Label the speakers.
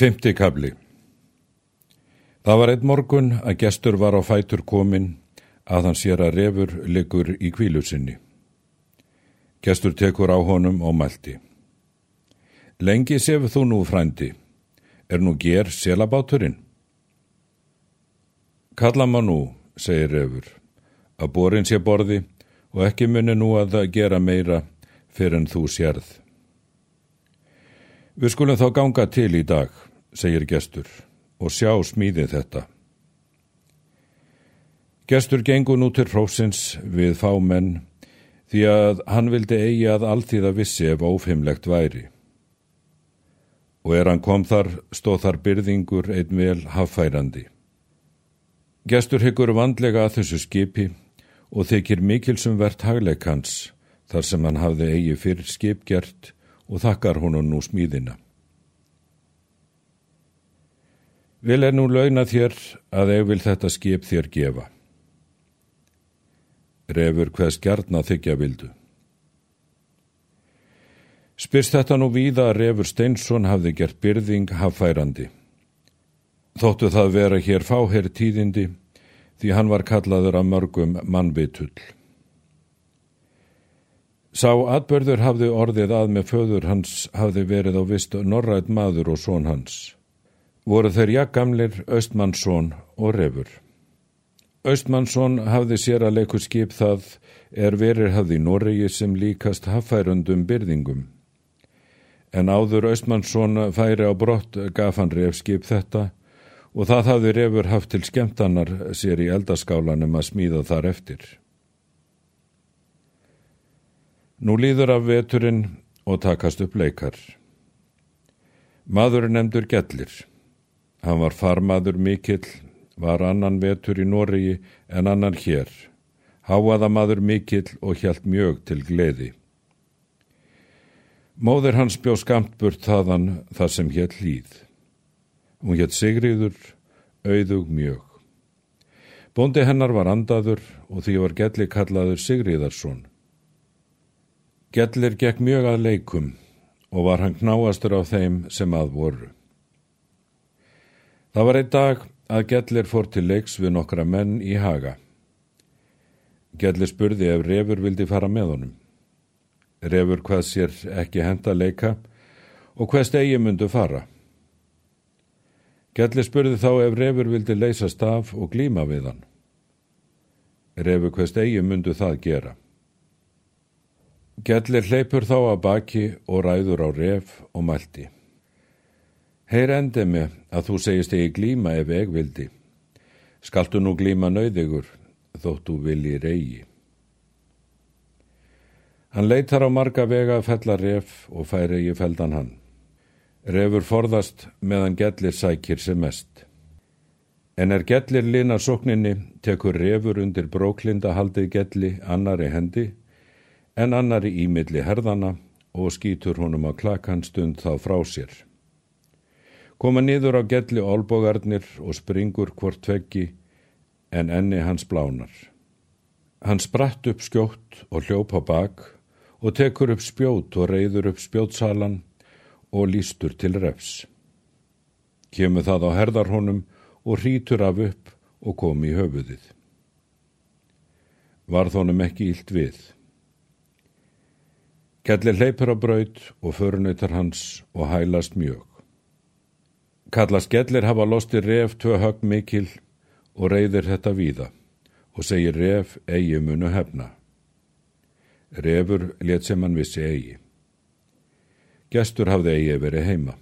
Speaker 1: Fymti kabli Það var einn morgun að gestur var á fætur komin að hann sér að refur liggur í kvílu sinni. Gestur tekur á honum og mælti. Lengi sefur þú nú frændi, er nú ger selabáturinn? Kalla maður nú, segir refur, að borin sé borði og ekki muni nú að það gera meira fyrir en þú sérð. Við skulum þá ganga til í dag, segir gestur, og sjá smíðið þetta. Gestur gengur nú til hrósins við fá menn því að hann vildi eigi að alltíða vissi ef ófimlegt væri. Og er hann kom þar, stóð þar byrðingur einn vel haffærandi. Gestur hyggur vandlega að þessu skipi og þykir mikilsum verðt hagleikans þar sem hann hafði eigi fyrir skipgjert og þakkar honum nú smíðina. Vil er nú launa þér að eig vil þetta skip þér gefa. Refur hvers gjarna þykja vildu. Spyrst þetta nú víða að Refur Steinsson hafði gert byrðing haffærandi. Þóttu það vera hér fáherr tíðindi því hann var kallaður af mörgum mannvitull. Sá atbörður hafði orðið að með föður hans hafði verið á vist norrætt maður og són hans. Voru þeir jakkamlir Östmannsson og Refur. Östmannsson hafði sér að leiku skip það er verir hafði Noregi sem líkast haffærundum byrðingum. En áður Östmannsson færi á brott gaf hann ref skip þetta og það hafði refur haft til skemmtanar sér í eldaskálanum að smíða þar eftir. Nú líður af veturinn og takast upp leikar. Maður nefndur Gellir. Hann var farmaður mikill, var annan vetur í Noregi en annan hér. Háaða maður mikill og hjælt mjög til gleði. Móður hans bjó skamt burt þaðan þar sem hétt hlýð. Hún hétt Sigriður, auðug mjög. Bóndi hennar var andaður og því var Gelli kallaður Sigriðarsson. Gellir gekk mjög að leikum og var hann knáastur á þeim sem að voru. Það var einn dag að Gellir fór til leiks við nokkra menn í haga. Gellir spurði ef Refur vildi fara með honum. Refur hvað sér ekki henda leika og hvað stegi myndu fara. Gellir spurði þá ef Refur vildi leysa staf og glíma við hann. Refur hvað stegi myndu það gera. Gellir hleypur þá að baki og ræður á ref og mælti. Heyr endi mig að þú segist ekki glíma ef ég vildi. Skaltu nú glíma nöyðigur þóttu vilji reyji. Hann leitar á marga vega að fella ref og færi í feldan hann. Refur forðast meðan gellir sækir sem mest. En er gellir linar sókninni, tekur refur undir bróklinda haldið gelli annari hendi, en annari ímilli herðana og skýtur honum á klakan stund þá frá sér. Koma niður á gelli olbogarnir og springur hvort tveggi, en enni hans blánar. Hann spratt upp skjótt og hljóp á bak og tekur upp spjót og reyður upp spjótsalan og lístur til refs. Kemur það á herðarhónum og hrítur af upp og kom í höfuðið. Varð honum ekki ílt við. Kellir hleypur á braut og förunautar hans og hælast mjög. Kallast Gellir hafa losti ref tvö högg mikil og reyðir þetta víða og segir ref eigi munu hefna. Refur let sem hann vissi eigi. Gestur hafði eigi verið heima.